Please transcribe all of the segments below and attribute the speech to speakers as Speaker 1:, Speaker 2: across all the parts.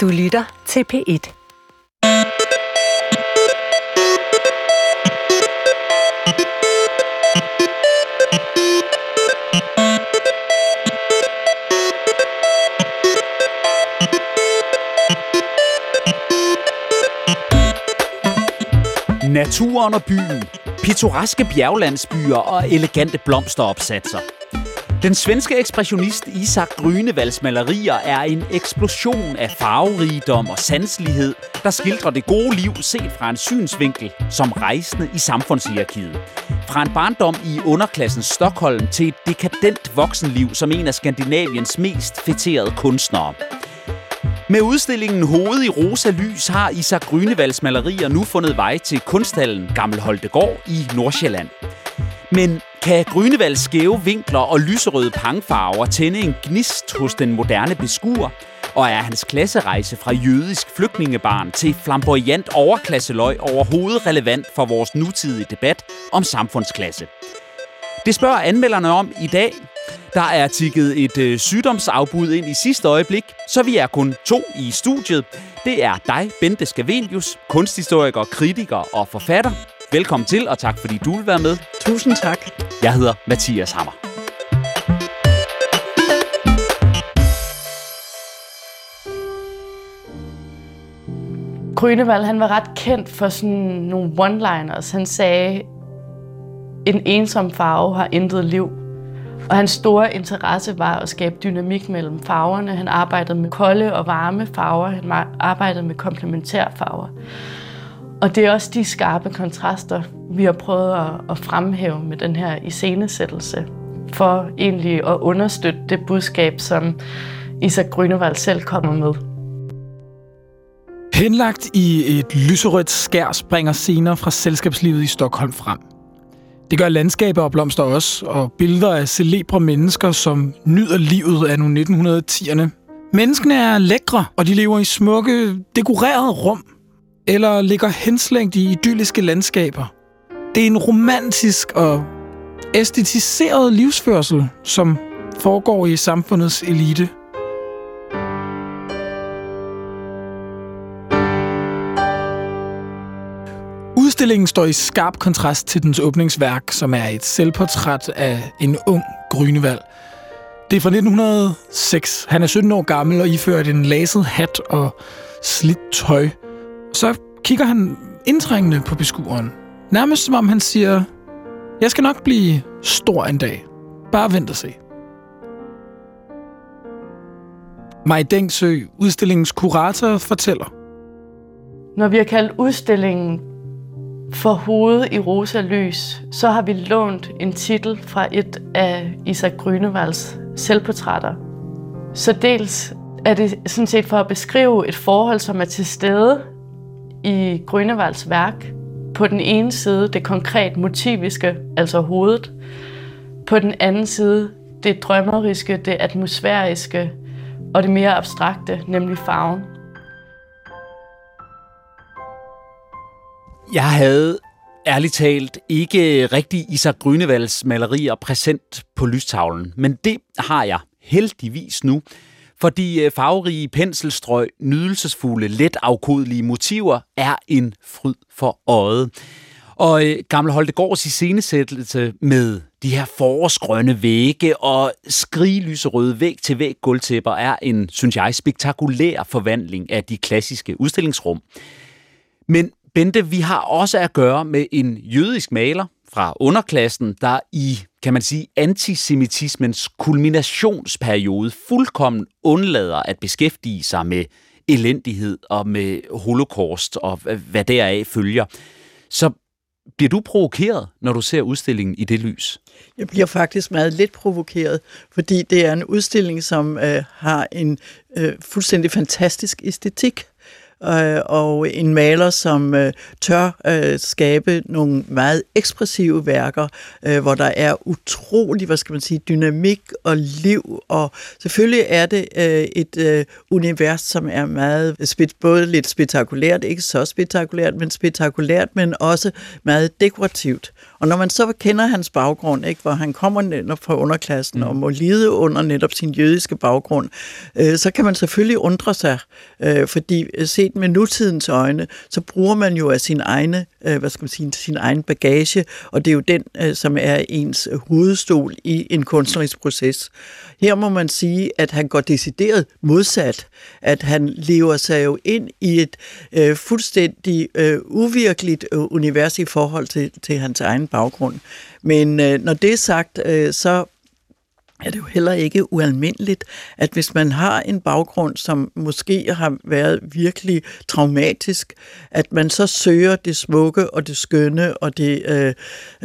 Speaker 1: Du lytter til P1.
Speaker 2: Naturen og byen, pittoreske bjerglandsbyer og elegante blomsteropsatser. Den svenske ekspressionist Isak Grünevalds malerier er en eksplosion af farverigdom og sanselighed, der skildrer det gode liv set fra en synsvinkel som rejsende i samfundshierarkiet. Fra en barndom i underklassen Stockholm til et dekadent voksenliv som en af Skandinaviens mest fætterede kunstnere. Med udstillingen Hoved i rosa lys har Isak Grünevalds malerier nu fundet vej til kunsthallen Gammel Holtegård i Nordsjælland. Men kan Grønevalds skæve vinkler og lyserøde pangfarver tænde en gnist hos den moderne beskuer? Og er hans klasserejse fra jødisk flygtningebarn til flamboyant overklasseløg overhovedet relevant for vores nutidige debat om samfundsklasse? Det spørger anmelderne om i dag. Der er tikket et øh, sygdomsafbud ind i sidste øjeblik, så vi er kun to i studiet. Det er dig, Bente Skavenius, kunsthistoriker, kritiker og forfatter. Velkommen til, og tak fordi du vil være med.
Speaker 3: Tusind tak.
Speaker 2: Jeg hedder Mathias Hammer.
Speaker 4: Grønevald, han var ret kendt for sådan nogle one-liners. Han sagde, en ensom farve har intet liv. Og hans store interesse var at skabe dynamik mellem farverne. Han arbejdede med kolde og varme farver. Han arbejdede med komplementære farver. Og det er også de skarpe kontraster, vi har prøvet at, at fremhæve med den her iscenesættelse, for egentlig at understøtte det budskab, som Isak Grønevald selv kommer med.
Speaker 5: Henlagt i et lyserødt skær springer scener fra selskabslivet i Stockholm frem. Det gør landskaber og blomster også, og billeder af celebre mennesker, som nyder livet af nu 1910'erne. Menneskene er lækre, og de lever i smukke, dekorerede rum, eller ligger henslængt i idylliske landskaber. Det er en romantisk og æstetiseret livsførsel, som foregår i samfundets elite. Udstillingen står i skarp kontrast til dens åbningsværk, som er et selvportræt af en ung Grønevald. Det er fra 1906. Han er 17 år gammel og iført en laset hat og slidt tøj. Så kigger han indtrængende på beskueren. Nærmest som om han siger, jeg skal nok blive stor en dag. Bare vent og se. Maj Dengsø, udstillingens kurator, fortæller.
Speaker 4: Når vi har kaldt udstillingen for hovedet i rosa lys, så har vi lånt en titel fra et af Isak Grønevalds selvportrætter. Så dels er det sådan set for at beskrive et forhold, som er til stede i Grønnevalds værk. På den ene side det konkret motiviske, altså hovedet. På den anden side det drømmeriske, det atmosfæriske og det mere abstrakte, nemlig farven.
Speaker 2: Jeg havde ærligt talt ikke rigtig Isak Grønevalds malerier præsent på lystavlen, men det har jeg heldigvis nu, fordi øh, farverige penselstrøg, nydelsesfulde, let afkodelige motiver er en fryd for øjet. Og øh, Gamle Holtegårds iscenesættelse med de her forårsgrønne vægge og skriglyserøde væg til væg gulvtæpper er en, synes jeg, spektakulær forvandling af de klassiske udstillingsrum. Men Bente, vi har også at gøre med en jødisk maler fra underklassen, der i, kan man sige, antisemitismens kulminationsperiode fuldkommen undlader at beskæftige sig med elendighed og med holocaust og hvad deraf følger. Så bliver du provokeret, når du ser udstillingen i det lys?
Speaker 3: Jeg bliver faktisk meget lidt provokeret, fordi det er en udstilling, som øh, har en øh, fuldstændig fantastisk æstetik øh, og en maler, som øh, tør øh, skabe nogle meget ekspressive værker, øh, hvor der er utrolig, hvad skal man sige, dynamik og liv, og selvfølgelig er det øh, et øh, univers, som er meget, både lidt spektakulært, ikke så spektakulært, men spektakulært, men også meget dekorativt. Og når man så kender hans baggrund, ikke, hvor han kommer netop fra underklassen mm. og må lide under netop sin jødiske baggrund, øh, så kan man selvfølgelig undre sig, øh, fordi set med nutidens øjne, så bruger man jo af sin egne, øh, hvad skal man sige, sin egen bagage, og det er jo den, øh, som er ens hovedstol i en kunstnerisk proces. Her må man sige, at han går decideret modsat, at han lever sig jo ind i et øh, fuldstændig øh, uvirkeligt øh, univers i forhold til, til hans egen baggrund. Men øh, når det er sagt, øh, så er det jo heller ikke ualmindeligt, at hvis man har en baggrund, som måske har været virkelig traumatisk, at man så søger det smukke og det skønne og det, øh,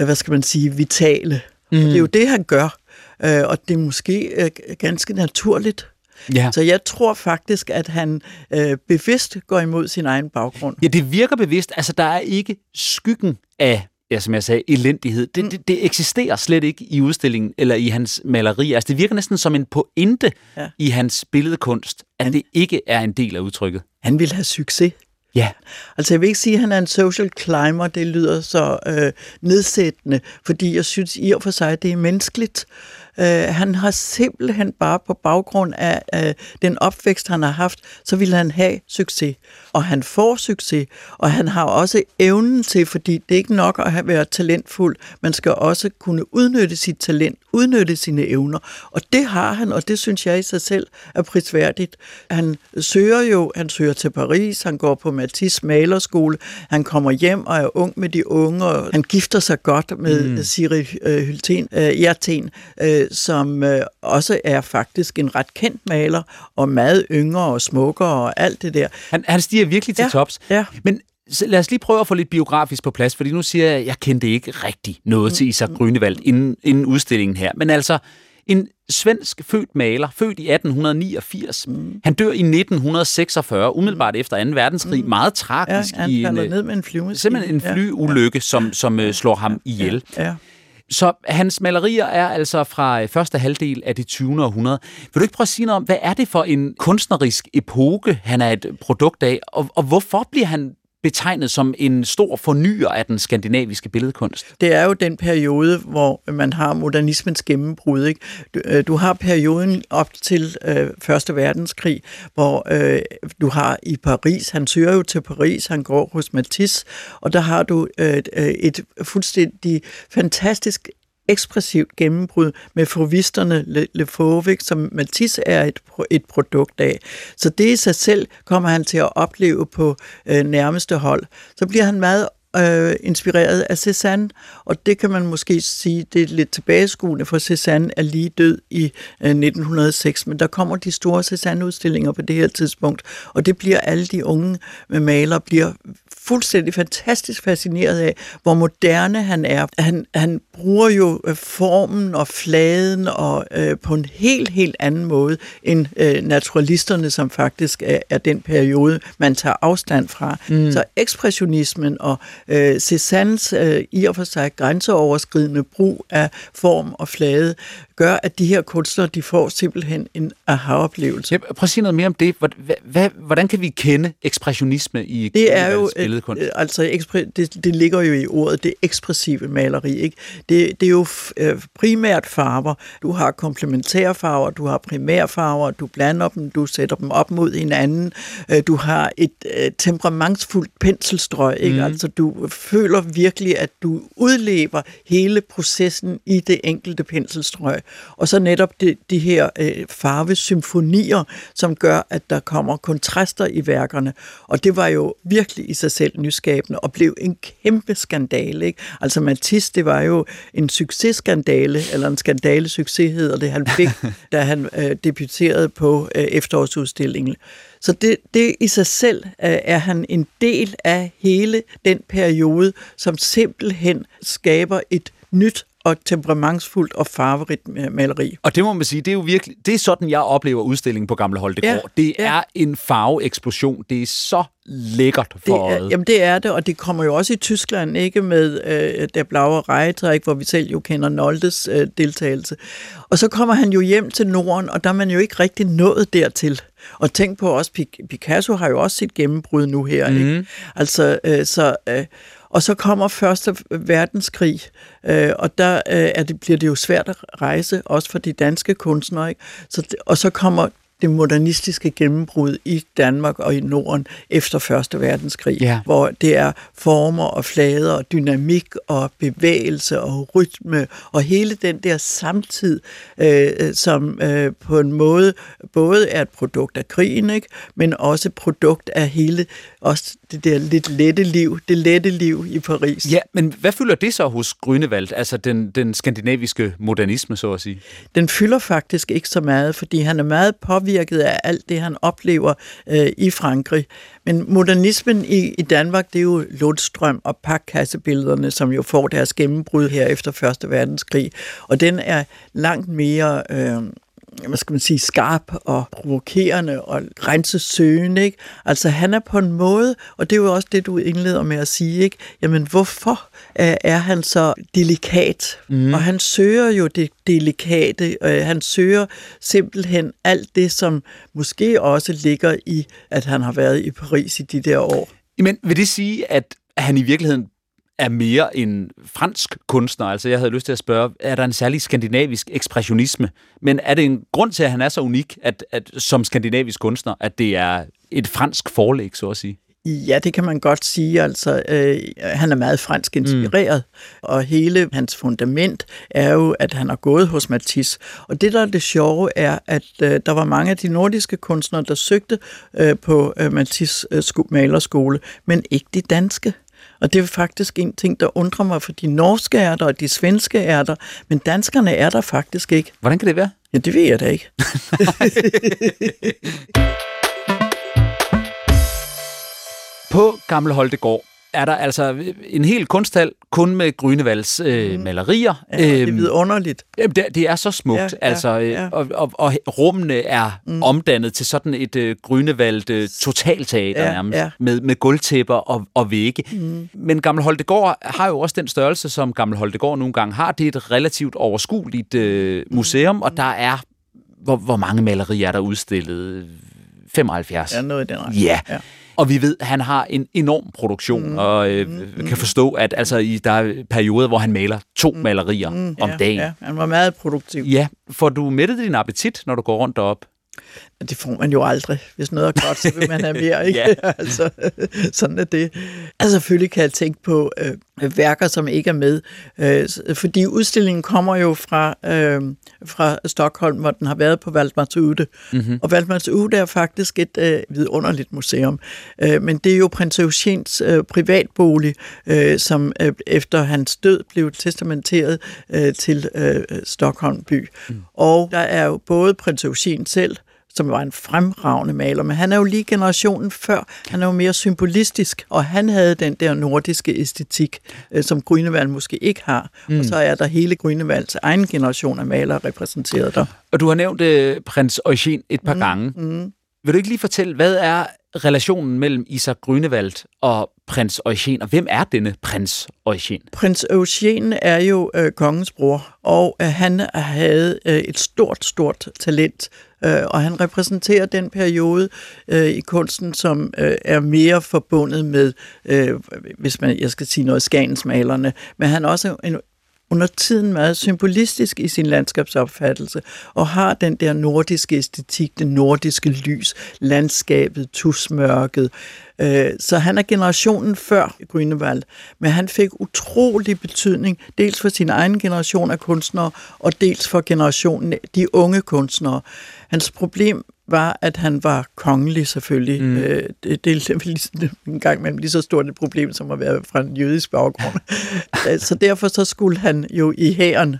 Speaker 3: hvad skal man sige, vitale. Mm. det er jo det, han gør. Øh, og det er måske øh, ganske naturligt. Ja. Så jeg tror faktisk, at han øh, bevidst går imod sin egen baggrund.
Speaker 2: Ja, det virker bevidst. Altså, der er ikke skyggen af ja, som jeg sagde, elendighed. Det, mm. det, det eksisterer slet ikke i udstillingen eller i hans maleri. Altså, det virker næsten som en pointe ja. i hans billedkunst, at han, det ikke er en del af udtrykket.
Speaker 3: Han vil have succes.
Speaker 2: Ja.
Speaker 3: Altså jeg vil ikke sige, at han er en social climber, det lyder så øh, nedsættende, fordi jeg synes i og for sig, det er menneskeligt. Øh, han har simpelthen bare på baggrund af øh, den opvækst, han har haft, så vil han have succes. Og han får succes, og han har også evnen til, fordi det er ikke nok at have været talentfuld, man skal også kunne udnytte sit talent, udnytte sine evner. Og det har han, og det synes jeg i sig selv er prisværdigt. Han søger jo, han søger til Paris, han går på Matisse malerskole, han kommer hjem og er ung med de unge, og han gifter sig godt med mm. Siri øh, Hylten, øh, Hjerten, øh, som øh, også er faktisk en ret kendt maler, og meget yngre og smukkere og alt det der.
Speaker 2: Han, han stiger virkelig til
Speaker 3: ja,
Speaker 2: tops.
Speaker 3: Ja.
Speaker 2: Men så lad os lige prøve at få lidt biografisk på plads, fordi nu siger jeg, at jeg kendte ikke rigtig noget mm. til Isak Grønevald inden, inden udstillingen her. Men altså, en svensk født maler, født i 1889. Mm. Han dør i 1946, umiddelbart mm. efter 2. verdenskrig. Mm. Meget tragisk.
Speaker 3: Ja, han i en, ned med en flyvemaskine.
Speaker 2: Simpelthen en flyulykke, ja. som, som ja. slår ham ihjel.
Speaker 3: Ja. ja.
Speaker 2: Så hans malerier er altså fra øh, første halvdel af det 20. århundrede. Vil du ikke prøve at sige noget om, hvad er det for en kunstnerisk epoke, han er et produkt af, og, og hvorfor bliver han betegnet som en stor fornyer af den skandinaviske billedkunst.
Speaker 3: Det er jo den periode, hvor man har modernismens gennembrud. Ikke? Du, øh, du har perioden op til øh, Første Verdenskrig, hvor øh, du har i Paris, han søger jo til Paris, han går hos Matisse, og der har du øh, et øh, fuldstændig fantastisk ekspressivt gennembrud med frovisterne Le, Le Fauve, som Matisse er et, et produkt af. Så det i sig selv kommer han til at opleve på øh, nærmeste hold. Så bliver han meget øh, inspireret af Cézanne, og det kan man måske sige, det er lidt tilbageskuende, for Cézanne er lige død i øh, 1906, men der kommer de store Cézanne-udstillinger på det her tidspunkt, og det bliver alle de unge øh, malere bliver fuldstændig fantastisk fascineret af, hvor moderne han er. Han, han bruger jo øh, formen og fladen og øh, på en helt, helt anden måde end øh, naturalisterne, som faktisk er, er den periode, man tager afstand fra. Mm. Så ekspressionismen og øh, Cézannes øh, i og for sig grænseoverskridende brug af form og flade gør, at de her kunstnere, de får simpelthen en aha-oplevelse.
Speaker 2: Ja, prøv at sige noget mere om det. Hvordan kan vi kende ekspressionisme i
Speaker 3: det er jo, billedkunst? Øh, altså, det, det ligger jo i ordet, det ekspressive maleri. Ikke? Det, det er jo øh, primært farver. Du har komplementære farver, du har primærfarver, du blander dem, du sætter dem op mod hinanden. Øh, du har et temperamentsfuldt penselstrøg. Ikke? Mm. Altså, du føler virkelig, at du udlever hele processen i det enkelte penselstrøg. Og så netop de, de her øh, farvesymfonier, som gør, at der kommer kontraster i værkerne. Og det var jo virkelig i sig selv nyskabende, og blev en kæmpe skandale. Ikke? Altså Matisse, det var jo en successkandale, eller en skandale succes hedder det, han fik, da han øh, debuterede på øh, efterårsudstillingen. Så det, det i sig selv øh, er han en del af hele den periode, som simpelthen skaber et nyt og temperamentsfuldt og farverigt maleri.
Speaker 2: Og det må man sige, det er jo virkelig, det er sådan, jeg oplever udstillingen på Gamle Holte ja, Det ja. er en farveeksplosion. Det er så lækkert for
Speaker 3: det er, Jamen det er det, og det kommer jo også i Tyskland, ikke med øh, der blaue Reitræk, hvor vi selv jo kender Noldes øh, deltagelse. Og så kommer han jo hjem til Norden, og der er man jo ikke rigtig nået dertil. Og tænk på også, Picasso har jo også sit gennembrud nu her, mm. ikke? Altså, øh, så... Øh, og så kommer Første Verdenskrig, øh, og der øh, er det, bliver det jo svært at rejse, også for de danske kunstnere. Ikke? Så, og så kommer det modernistiske gennembrud i Danmark og i Norden efter Første Verdenskrig,
Speaker 2: Ja.
Speaker 3: hvor det er former og flader og dynamik og bevægelse og rytme og hele den der samtid, øh, som øh, på en måde både er et produkt af krigen, ikke? men også et produkt af hele også det der lidt lette liv, det lette liv i Paris.
Speaker 2: Ja, men hvad fylder det så hos Grønevald, altså den, den skandinaviske modernisme, så at sige?
Speaker 3: den fylder faktisk ikke så meget, fordi han er meget påvirket af alt det, han oplever øh, i Frankrig. Men modernismen i, i Danmark, det er jo Lundstrøm og pakkassebillederne, som jo får deres gennembrud her efter Første Verdenskrig. Og den er langt mere... Øh, hvad skal man sige, skarp og provokerende og grænsesøgende. Ikke? Altså han er på en måde, og det er jo også det, du indleder med at sige, ikke? jamen hvorfor er han så delikat? Mm. Og han søger jo det delikate, øh, han søger simpelthen alt det, som måske også ligger i, at han har været i Paris i de der år.
Speaker 2: Men vil det sige, at han i virkeligheden er mere en fransk kunstner? Altså, jeg havde lyst til at spørge, er der en særlig skandinavisk ekspressionisme? Men er det en grund til, at han er så unik, at, at som skandinavisk kunstner, at det er et fransk forlæg, så at sige?
Speaker 3: Ja, det kan man godt sige. Altså, øh, han er meget fransk inspireret, mm. og hele hans fundament er jo, at han har gået hos Matisse. Og det, der er det sjove, er, at øh, der var mange af de nordiske kunstnere, der søgte øh, på øh, Matisse øh, sko- malerskole, men ikke de danske. Og det er faktisk en ting, der undrer mig, for de norske er der, og de svenske er der, men danskerne er der faktisk ikke.
Speaker 2: Hvordan kan det være?
Speaker 3: Ja, det ved jeg da ikke.
Speaker 2: På Gamle Holtegård er der altså en hel kunsthal kun med Grønevalds øh, malerier.
Speaker 3: Ja, det er
Speaker 2: Øhm,
Speaker 3: vidunderligt.
Speaker 2: Jamen, det, det er så smukt,
Speaker 3: Ja,
Speaker 2: altså, øh,
Speaker 3: ja.
Speaker 2: Og, og, og rummene er mm. omdannet til sådan et øh, Grønevald øh, totalteater
Speaker 3: Ja,
Speaker 2: nærmest,
Speaker 3: ja.
Speaker 2: Med, med gulvtæpper og, og vægge. Mm. Men Gammel Holtegård har jo også den størrelse, som Gammel Holtegård nogle gange har. Det er et relativt overskueligt øh, museum, og der er, hvor, hvor mange malerier er der udstillet? 75.
Speaker 3: Ja, noget i den retning.
Speaker 2: Ja.
Speaker 3: Ja.
Speaker 2: Og vi ved, at han har en enorm produktion, mm. og øh, mm. kan forstå, at altså, i, der er perioder, hvor han maler to mm. malerier mm. om
Speaker 3: ja,
Speaker 2: dagen.
Speaker 3: Ja, han var meget produktiv.
Speaker 2: Ja, får du mættet din appetit, når du går rundt derop?
Speaker 3: Det får man jo aldrig. Hvis noget er godt, så vil man have mere, ikke?
Speaker 2: Ja.
Speaker 3: altså, sådan er det. Altså, selvfølgelig kan jeg tænke på øh, værker, som ikke er med, øh, fordi udstillingen kommer jo fra, øh, fra Stockholm, hvor den har været på Valdemarsudde. Mm-hmm. Og Valdemarsudde er faktisk et øh, vidunderligt museum. Øh, men det er jo prins Eugens øh, privatbolig, øh, som øh, efter hans død blev testamenteret øh, til øh, Stockholm by. Mm. Og der er jo både prins Eugen selv, som var en fremragende maler, men han er jo lige generationen før. Han er jo mere symbolistisk, og han havde den der nordiske æstetik, øh, som Grønevald måske ikke har. Mm. Og så er der hele Grønevalds egen generation af malere repræsenteret der.
Speaker 2: Og du har nævnt øh, prins Eugen et par mm. gange.
Speaker 3: Mm.
Speaker 2: Vil du ikke lige fortælle, hvad er relationen mellem Isak Grønevald og prins Eugen, og hvem er denne prins Eugen?
Speaker 3: Prins Eugen er jo øh, kongens bror, og øh, han havde øh, et stort, stort talent, øh, og han repræsenterer den periode øh, i kunsten, som øh, er mere forbundet med, øh, hvis man, jeg skal sige noget, skagensmalerne, men han er også en under tiden meget symbolistisk i sin landskabsopfattelse, og har den der nordiske æstetik, det nordiske lys, landskabet, tusmørket. Øh, så han er generationen før Grønnevald, men han fik utrolig betydning, dels for sin egen generation af kunstnere, og dels for generationen de unge kunstnere. Hans problem var, at han var kongelig selvfølgelig. Mm. Øh, det, det er lige, en gang imellem lige så stort et problem, som at være fra en jødisk baggrund. Så derfor så skulle han jo i hæren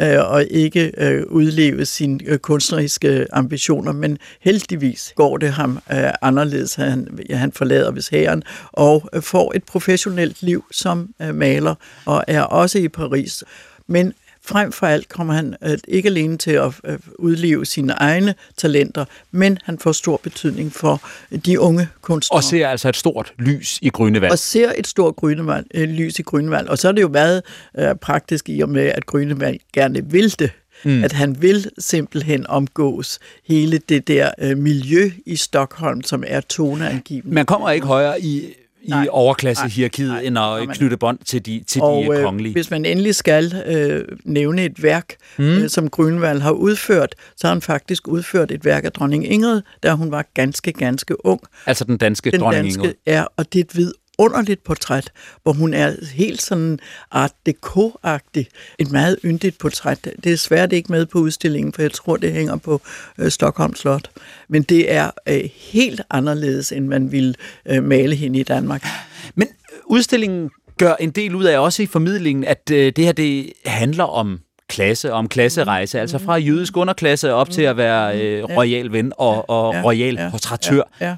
Speaker 3: øh, og ikke øh, udleve sine øh, kunstneriske ambitioner, men heldigvis går det ham øh, anderledes. Han, ja, han forlader hvis hæren og øh, får et professionelt liv som øh, maler og er også i Paris. Men frem for alt kommer han øh, ikke alene til at øh, udleve sine egne talenter, men han får stor betydning for de unge kunstnere.
Speaker 2: Og ser altså et stort lys i Grønevald.
Speaker 3: og ser et stort grønevald, øh, lys i Grønevald. Og så er det jo meget øh, praktisk i og med, at Grønevald gerne vil det. Mm. At han vil simpelthen omgås hele det der øh, miljø i Stockholm, som er toneangivende.
Speaker 2: Man kommer ikke højere i i
Speaker 3: Nej.
Speaker 2: overklassehierarkiet,
Speaker 3: Nej.
Speaker 2: end at
Speaker 3: men-
Speaker 2: knytte bånd til de, til
Speaker 3: Og
Speaker 2: de
Speaker 3: øh,
Speaker 2: kongelige.
Speaker 3: hvis man endelig skal øh, nævne et værk, mm. øh, som Grønvald har udført, så har han faktisk udført et værk af dronning Ingrid, da hun var ganske, ganske ung.
Speaker 2: Altså den danske
Speaker 3: Den
Speaker 2: dronning Ingrid.
Speaker 3: danske er, og det er et vidunderligt portræt, hvor hun er helt sådan art deco-agtig. Et meget yndigt portræt. Det er svært ikke med på udstillingen, for jeg tror, det hænger på øh, Stockholm Slot. Men det er øh, helt anderledes, end man ville øh, male hende i Danmark.
Speaker 2: Men udstillingen gør en del ud af, også i formidlingen, at øh, det her det handler om klasse, om klasserejse, altså fra jødisk underklasse op til at være øh, royal ven og, og
Speaker 3: Ja,
Speaker 2: royal
Speaker 3: ja,
Speaker 2: portrættør.
Speaker 3: Ja, ja.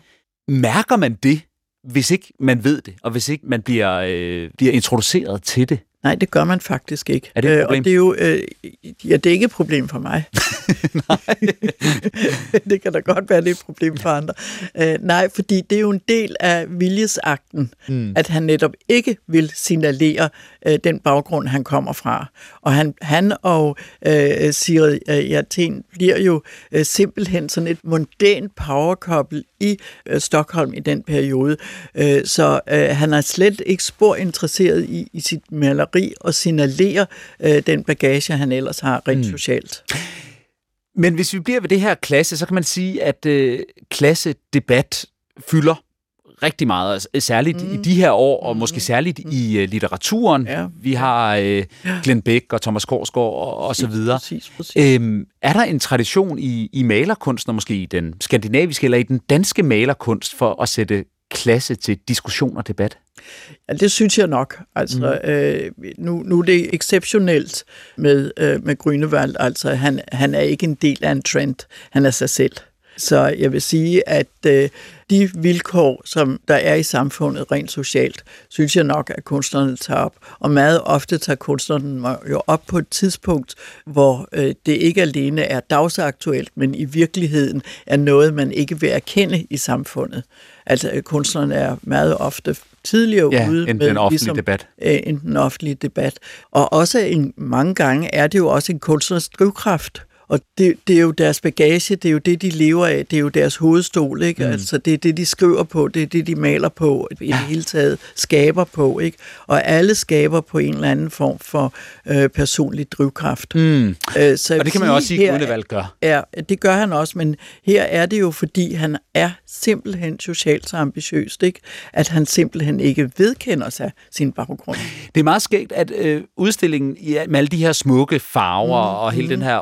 Speaker 2: Mærker man det, hvis ikke man ved det, og hvis ikke man bliver, øh, bliver introduceret til det?
Speaker 3: Nej, det gør man faktisk ikke.
Speaker 2: Er det et
Speaker 3: Øh,
Speaker 2: problem?
Speaker 3: Og det er jo, øh, ja, det er ikke et problem for mig. det kan da godt være, det er et problem for andre. Øh, nej, fordi det er jo en del af viljesakten, mm. at han netop ikke vil signalere øh, den baggrund, han kommer fra. Og han, han og øh, Sigrid øh, Hjerten bliver jo øh, simpelthen sådan et mondænt power couple i øh, Stockholm i den periode. Øh, så øh, han er slet ikke spor interesseret i, i sit maleri og signalere øh, den bagage, han ellers har rent mm. socialt.
Speaker 2: Men hvis vi bliver ved det her klasse, så kan man sige, at øh, klassedebat fylder rigtig meget, altså, særligt mm. i de her år, og måske særligt mm. i øh, litteraturen.
Speaker 3: Ja.
Speaker 2: Vi har øh, Glenn Beck og Thomas Korsgaard og, og så videre.
Speaker 3: Præcis, præcis.
Speaker 2: Øhm, er der en tradition i, i malerkunsten, og måske i den skandinaviske eller i den danske malerkunst, for at sætte klasse til diskussion og debat?
Speaker 3: Ja, det synes jeg nok. Altså, mm. øh, nu, nu er det exceptionelt med, øh, med Grønevald. Altså, han, han er ikke en del af en trend. Han er sig selv. Så jeg vil sige, at øh, de vilkår, som der er i samfundet rent socialt, synes jeg nok, at kunstnerne tager op. Og meget ofte tager kunstnerne jo op på et tidspunkt, hvor øh, det ikke alene er dagsaktuelt, men i virkeligheden er noget, man ikke vil erkende i samfundet. Altså, øh, kunstnerne er meget ofte tidligere
Speaker 2: Ja,
Speaker 3: ude
Speaker 2: end
Speaker 3: med
Speaker 2: den offentlige
Speaker 3: ligesom,
Speaker 2: debat.
Speaker 3: øh, end den offentlige debat. Og også en, mange gange er det jo også en kunstners drivkraft. Og det, det er jo deres bagage, det er jo det, de lever af, det er jo deres hovedstol, ikke? Mm. Altså, det er det, de skriver på, det er det, de maler på, i det hele taget skaber på, ikke? Og alle skaber på en eller anden form for øh, personlig drivkraft.
Speaker 2: Mm.
Speaker 3: Øh, så
Speaker 2: Og det kan man jo også sige, at
Speaker 3: her
Speaker 2: Grønevald gør.
Speaker 3: er, det gør han også, men her er det jo, fordi han er simpelthen socialt så ambitiøst, ikke? at han simpelthen ikke vedkender sig sin baggrund.
Speaker 2: Det er meget skægt, at øh, udstillingen ja, med alle de her smukke farver mm. og hele den her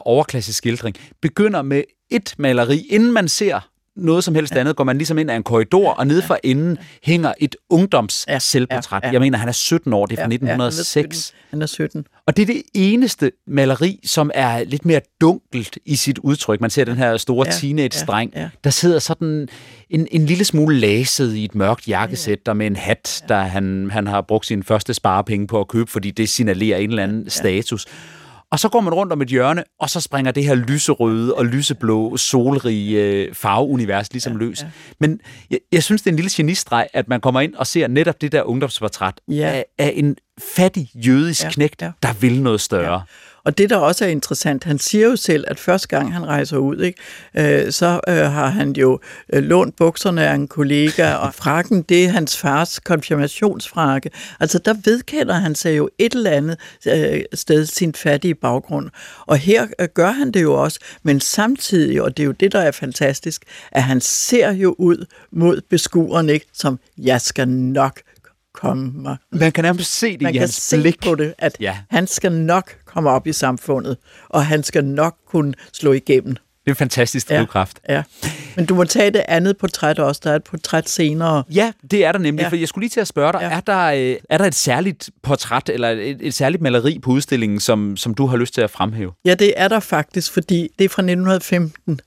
Speaker 2: overklasseskildring begynder med et maleri. Inden man ser noget som helst ja. andet, går man ligesom ind ad en korridor, og nede for enden hænger et ungdoms
Speaker 3: Ja,
Speaker 2: selvportræt.
Speaker 3: ja, ja.
Speaker 2: Jeg mener, han er 17 år, det er fra
Speaker 3: Ja, ja, han er
Speaker 2: 1906.
Speaker 3: 17. Han er 17.
Speaker 2: Og det er det eneste maleri, som er lidt mere dunkelt i sit udtryk. Man ser den her store
Speaker 3: Ja,
Speaker 2: teenage-dreng,
Speaker 3: ja, ja.
Speaker 2: der sidder sådan en, en lille smule laset i et mørkt jakkesæt, der med en hat, der han, han har brugt sine første sparepenge på at købe, fordi det signalerer en eller anden status. Og så går man rundt om et hjørne, og så springer det her lyserøde og lyseblå, solrige øh, farveunivers ligesom ja, løs. Ja. Men jeg, jeg synes, det er en lille genistreg, at man kommer ind og ser netop det der ungdomsportræt
Speaker 3: Ja.
Speaker 2: af, af en fattig jødisk
Speaker 3: Ja,
Speaker 2: knægt,
Speaker 3: ja.
Speaker 2: der vil noget større. Ja.
Speaker 3: Og det, der også er interessant, han siger jo selv, at første gang han rejser ud, ikke, øh, så øh, har han jo øh, lånt bukserne af en kollega, og frakken, det er hans fars konfirmationsfrakke. Altså, der vedkender han sig jo et eller andet øh, sted sin fattige baggrund. Og her øh, gør han det jo også, men samtidig, og det er jo det, der er fantastisk, at han ser jo ud mod beskueren, ikke, som, jeg skal nok komme
Speaker 2: Man kan nærmest se det
Speaker 3: man
Speaker 2: i
Speaker 3: kan
Speaker 2: hans
Speaker 3: se
Speaker 2: blik.
Speaker 3: på det, at
Speaker 2: Ja.
Speaker 3: ja. han skal nok komme op i samfundet, og han skal nok kunne slå igennem.
Speaker 2: Det er en fantastisk
Speaker 3: Ja.
Speaker 2: drivkraft.
Speaker 3: Ja. Men du må tage det andet portræt også. Der er et portræt senere.
Speaker 2: Ja, det er der nemlig, ja.
Speaker 3: Ja.
Speaker 2: for jeg skulle lige til at spørge dig, ja.
Speaker 3: Ja.
Speaker 2: er, der, øh, er der et særligt portræt eller et, et særligt maleri på udstillingen, som, som du har lyst til at fremhæve?
Speaker 3: Ja, det er der faktisk, fordi det er fra 1915,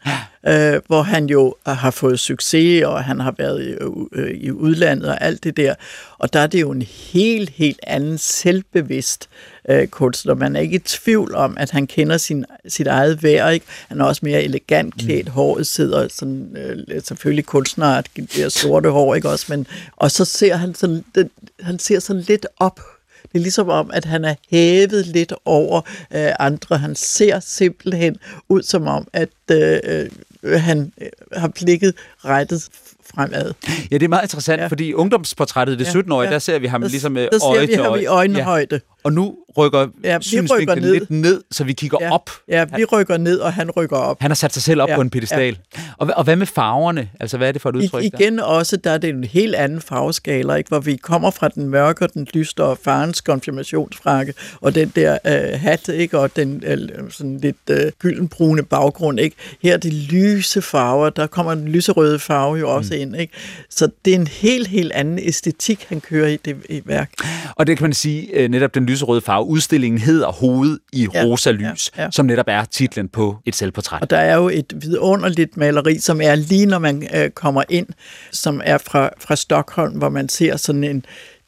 Speaker 3: øh, hvor han jo har fået succes, og han har været i, øh, i udlandet og alt det der. Og der er det jo en helt, helt anden selvbevidst øh, kunstner. Man er ikke i tvivl om, at han kender sin, sit eget værd. Ikke? Han er også mere elegant klædt. Håret sidder sådan, øh, selvfølgelig kunstner, det sorte hår, ikke også? Men, og så ser han sådan, det, han ser sådan lidt op det er ligesom om, at han er hævet lidt over øh, andre. Han ser simpelthen ud som om, at øh, øh, han øh, har blikket rettet fremad.
Speaker 2: Ja, det er meget interessant, ja. fordi ungdomsportrættet, det 17-årige, ja. der ser vi ham
Speaker 3: der,
Speaker 2: ligesom
Speaker 3: der
Speaker 2: øje
Speaker 3: ser vi
Speaker 2: til øje.
Speaker 3: i øjenhøjde. Ja.
Speaker 2: Og nu rykker
Speaker 3: Ja, vi rykker ned.
Speaker 2: lidt ned, så vi kigger
Speaker 3: Ja.
Speaker 2: op.
Speaker 3: Ja, vi rykker ned, og han rykker op.
Speaker 2: Han har sat sig selv op
Speaker 3: Ja,
Speaker 2: på en pedestal. Og, hva- og hvad med farverne? Altså, hvad er det for et
Speaker 3: I,
Speaker 2: udtryk? der?
Speaker 3: igen også, der er det en helt anden farveskala, ikke? hvor vi kommer fra den mørke og den lystre og farens konfirmationsfrakke, og den der øh, hat, ikke? og den øh, sådan lidt øh, gyldenbrune baggrund. Ikke? Her er det lyse farver, der kommer den lyserøde farve jo også mm. ind. Ikke? Så det er en helt, helt anden æstetik, han kører i det i værk.
Speaker 2: Og det kan man sige, øh, netop den lyserøde farve. Udstillingen hedder Hoved i
Speaker 3: Ja,
Speaker 2: rosa lys,
Speaker 3: ja, ja.
Speaker 2: som netop er titlen på et selvportræt.
Speaker 3: Og der er jo et vidunderligt maleri, som er lige når man øh, kommer ind, som er fra, fra Stockholm, hvor man ser sådan en,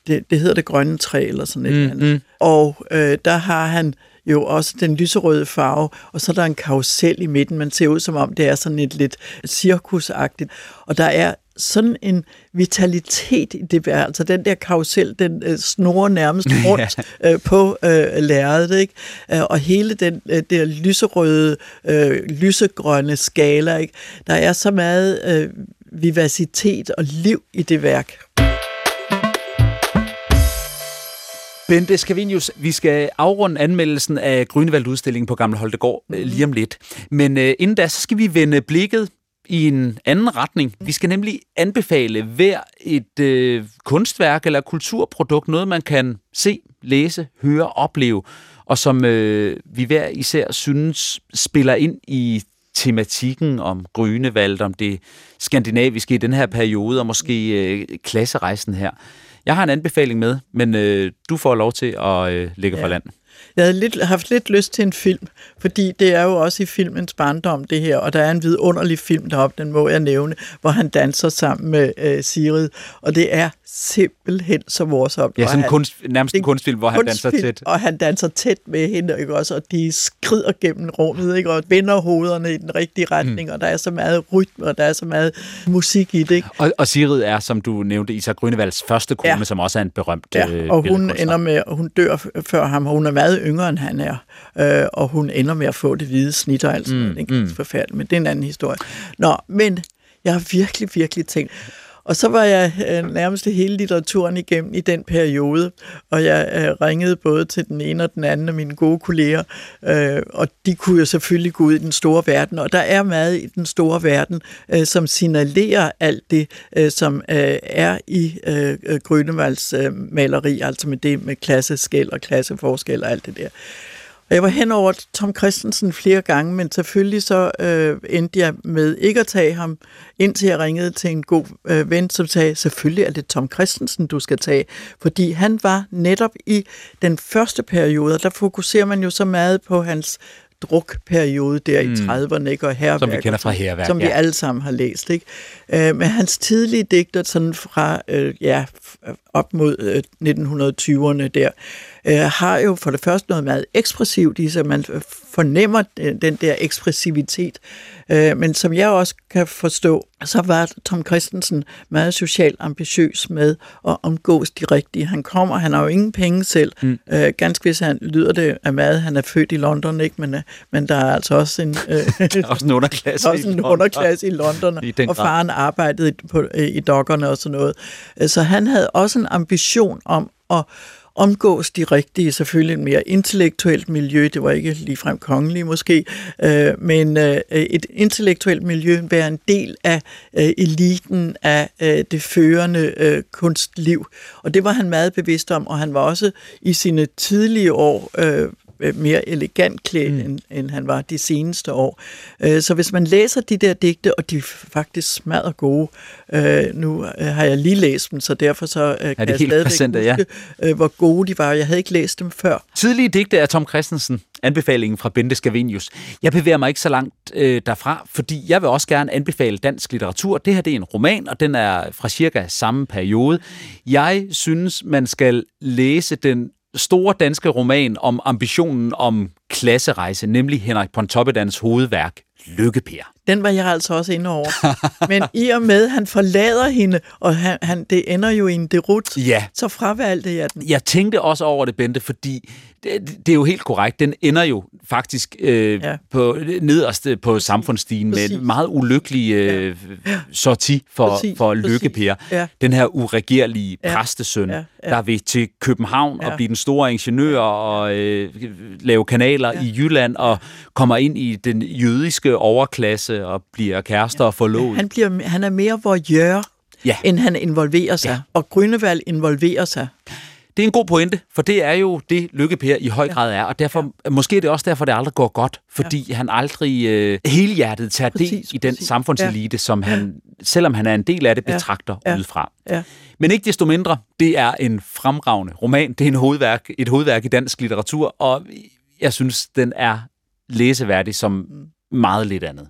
Speaker 3: det, det hedder det grønne træ eller sådan et
Speaker 2: Mm,
Speaker 3: mm, andet.
Speaker 2: mm.
Speaker 3: Og øh, der har han jo også den lyserøde farve, og så er der en karusel i midten. Man ser ud som om, det er sådan et lidt cirkusagtigt. Og der er sådan en vitalitet i det værd. Altså den der karusel, den øh, snorer nærmest rundt øh, på øh, lærredet, ikke? Øh, og hele den øh, der lyserøde, øh, lysegrønne skala, ikke? Der er så meget øh, vivacitet og liv i det værk.
Speaker 2: Bente Scavenius, vi skal afrunde anmeldelsen af Grønevald-udstillingen på Gamle Holtegård mm. lige om lidt. Men øh, inden da, så skal vi vende blikket i en anden retning. Vi skal nemlig anbefale hver et øh, kunstværk eller kulturprodukt, noget man kan se, læse, høre, opleve, og som øh, vi hver især synes spiller ind i tematikken om Grønevald, om det skandinaviske i den her periode, og måske øh, klasserejsen her. Jeg har en anbefaling med, men øh, du får lov til at øh, lægge ja. for land.
Speaker 3: Jeg havde lidt, haft lidt lyst til en film, fordi det er jo også i filmens barndom, det her, og der er en vidunderlig film deroppe, den må jeg nævne, hvor han danser sammen med øh, Sigrid, og det er simpelthen så morsomt.
Speaker 2: Ja, sådan en kunst, nærmest en kunstfilm, hvor han danser tæt.
Speaker 3: Og han danser tæt med hende, ikke også? Og de skrider gennem rummet, ikke? Og vender hovederne i den rigtige retning, mm. og der er så meget rytme, og der er så meget musik i det, ikke?
Speaker 2: Og, og Sigrid er, som du nævnte, Isak Grønevalds første kone, ja. Som også er en berømt
Speaker 3: Ja,
Speaker 2: øh,
Speaker 3: og hun ender med, hun dør før ham, og hun er meget yngre, end han er, øh, og hun ender med at få det hvide snit og alt sådan noget. Det er mm. forfærdeligt, men det er en anden historie. Nå, men jeg har virkelig, virkelig tænkt, og så var jeg øh, nærmest hele litteraturen igennem i den periode, og jeg øh, ringede både til den ene og den anden af mine gode kolleger, øh, og de kunne jo selvfølgelig gå ud i den store verden, og der er meget i den store verden, øh, som signalerer alt det, øh, som øh, er i øh, Grønnevalds øh, maleri, altså med det med klasseskæld og klasseforskel og alt det der. Jeg var hen over Tom Christensen flere gange, men selvfølgelig så øh, endte jeg med ikke at tage ham, indtil jeg ringede til en god øh, ven, som sagde, selvfølgelig er det Tom Christensen, du skal tage. Fordi han var netop i den første periode, der fokuserer man jo så meget på hans drukperiode der mm. i 30'erne, ikke? Og herværk,
Speaker 2: Som vi kender fra
Speaker 3: sådan,
Speaker 2: Hærværk,
Speaker 3: Som vi
Speaker 2: ja.
Speaker 3: alle sammen har læst, ikke? Øh, men hans tidlige digter, sådan fra øh, ja, f- op mod øh, 1920'erne der, øh, har jo for det første noget meget ekspressivt i sig. Man fornemmer øh, den der ekspressivitet. Øh, men som jeg også kan forstå, så var Tom Christensen meget socialt ambitiøs med at omgås de rigtige. Han kommer, han har jo ingen penge selv. Mm. Øh, ganske hvis han lyder det af meget, han er født i London, ikke? Men, øh, men der er altså også en, øh,
Speaker 2: Der er også en underklasse.
Speaker 3: også
Speaker 2: i
Speaker 3: en
Speaker 2: London.
Speaker 3: underklasse i London,
Speaker 2: I den
Speaker 3: og
Speaker 2: grad.
Speaker 3: faren arbejdede i- på, øh, i dokkerne og sådan noget. Øh, Så han havde også en ambition om at omgås de rigtige, selvfølgelig et mere intellektuelt miljø, det var ikke ligefrem kongelige måske, øh, men øh, et intellektuelt miljø være en del af øh, eliten af øh, det førende øh, kunstliv. Og det var han meget bevidst om, og han var også i sine tidlige år øh, øh, mere elegant klædt, mm. end, end han var de seneste år. Øh, Så hvis man læser de der digte, og de er faktisk smadret gode, øh, nu øh, har jeg lige læst dem, så derfor så øh, kan
Speaker 2: er
Speaker 3: jeg stadigvæk
Speaker 2: ja.
Speaker 3: huske, øh, hvor gode de var. Jeg havde ikke læst dem før.
Speaker 2: Tidlige digte af Tom Christensen, anbefalingen fra Bente Scavenius. Jeg bevæger mig ikke så langt øh, derfra, fordi jeg vil også gerne anbefale dansk litteratur. Det her det er en roman, og den er fra cirka samme periode. Jeg synes, man skal læse den store danske roman om ambitionen om klasserejse, nemlig Henrik Pontoppidans hovedværk, Lykkeper.
Speaker 3: Den var jeg altså også inde over. Men i og med, at han forlader hende, og han, han, det ender jo i en derut,
Speaker 2: Ja.
Speaker 3: så fravalgte jeg den.
Speaker 2: Jeg tænkte også over det, Bente, fordi det, det er jo helt korrekt. Den ender jo faktisk øh, ja.
Speaker 3: Ja.
Speaker 2: på nederst øh, på samfundsstigen med
Speaker 3: Præcis.
Speaker 2: en meget ulykkelig øh, sorti for,
Speaker 3: Præcis.
Speaker 2: for. Lykke-Per.
Speaker 3: Ja.
Speaker 2: Den her uregerlige
Speaker 3: Ja.
Speaker 2: præstesøn,
Speaker 3: Ja. Ja.
Speaker 2: der vil til København og
Speaker 3: Ja.
Speaker 2: blive den store ingeniør og øh, lave kanaler i Jylland og kommer ind i den jødiske overklasse og bliver kærester og forlovet.
Speaker 3: Han, bliver, han er mere voyeur,
Speaker 2: Ja.
Speaker 3: end han involverer sig.
Speaker 2: Ja.
Speaker 3: Ja. Og Grønevald involverer sig.
Speaker 2: Det er en god pointe, for det er jo det, Lykke Per i høj grad er, og derfor, ja. måske er det også derfor, det aldrig går godt, fordi ja. han aldrig øh, helhjertet tager del
Speaker 3: Præcis,
Speaker 2: i den
Speaker 3: præcis.
Speaker 2: samfundselite, ja. som han, selvom han er en del af det,
Speaker 3: Ja.
Speaker 2: betragter
Speaker 3: Ja.
Speaker 2: udefra.
Speaker 3: Ja.
Speaker 2: Men ikke desto mindre, det er en fremragende roman. Det er en hovedværk, et hovedværk i dansk litteratur, og jeg synes, den er læseværdig som meget lidt andet.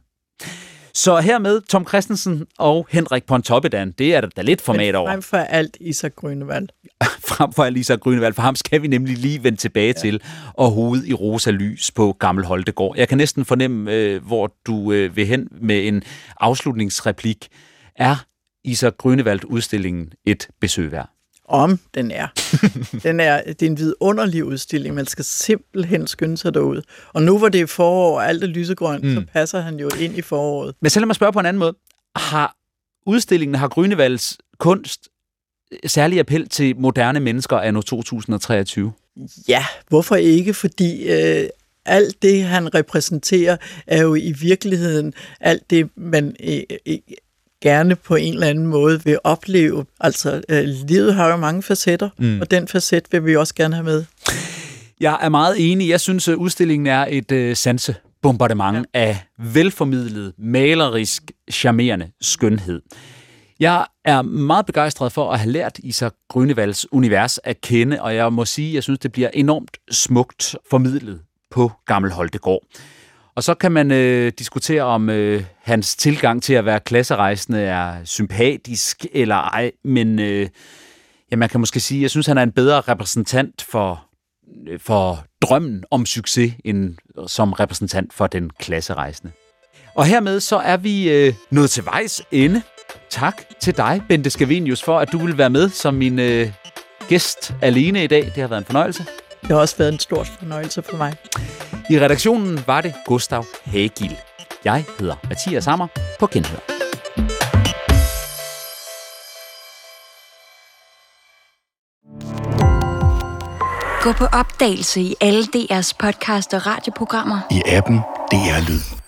Speaker 2: Så hermed Tom Christensen og Henrik Pontoppidan. Det er der da lidt format
Speaker 3: Men
Speaker 2: over.
Speaker 3: frem for alt Isak Grønevald.
Speaker 2: frem for Alisa Grønevald, for ham skal vi nemlig lige vende tilbage ja. til, og hovedet i rosa lys på Gammel Holtegård. Jeg kan næsten fornemme, øh, hvor du øh, vil hen med en afslutningsreplik. Er Isa Grønevald udstillingen et besøg værd?
Speaker 3: Om den er. den er. Det er en vidunderlig udstilling. Man skal simpelthen skynde sig derud. Og nu hvor det er forår og alt er lysegrønt, mm. så passer han jo ind i foråret.
Speaker 2: Men så lad mig spørge på en anden måde. Har udstillingen, har Grønevalds kunst særlig appel til moderne mennesker anno 2023?
Speaker 3: Ja, hvorfor ikke? Fordi øh, alt det, han repræsenterer, er jo i virkeligheden alt det, man øh, øh, gerne på en eller anden måde vil opleve. Altså, øh, livet har jo mange facetter, mm. og den facet vil vi også gerne have med.
Speaker 2: Jeg er meget enig. Jeg synes, at udstillingen er et øh, sansebombardement ja. af velformidlet, malerisk, charmerende skønhed. Jeg er meget begejstret for at have lært Isak Grønevalds univers at kende, og jeg må sige, at jeg synes, det bliver enormt smukt formidlet på Gammel Holtegård. Og så kan man øh, diskutere, om øh, hans tilgang til at være klasserejsende er sympatisk eller ej, men øh, ja, man kan måske sige, at jeg synes, han er en bedre repræsentant for, øh, for drømmen om succes, end som repræsentant for den klasserejsende. Og hermed så er vi øh, nået til vejs ende. Tak til dig, Bente Scavenius, for at du vil være med som min øh, gæst alene i dag. Det har været en fornøjelse.
Speaker 3: Det har også været en stor fornøjelse for mig.
Speaker 2: I redaktionen var det Gustav Hagil. Jeg hedder Mathias Sammer på Genhør.
Speaker 1: Gå på opdagelse i alle DR's podcast og radioprogrammer.
Speaker 6: I appen DR Lyd.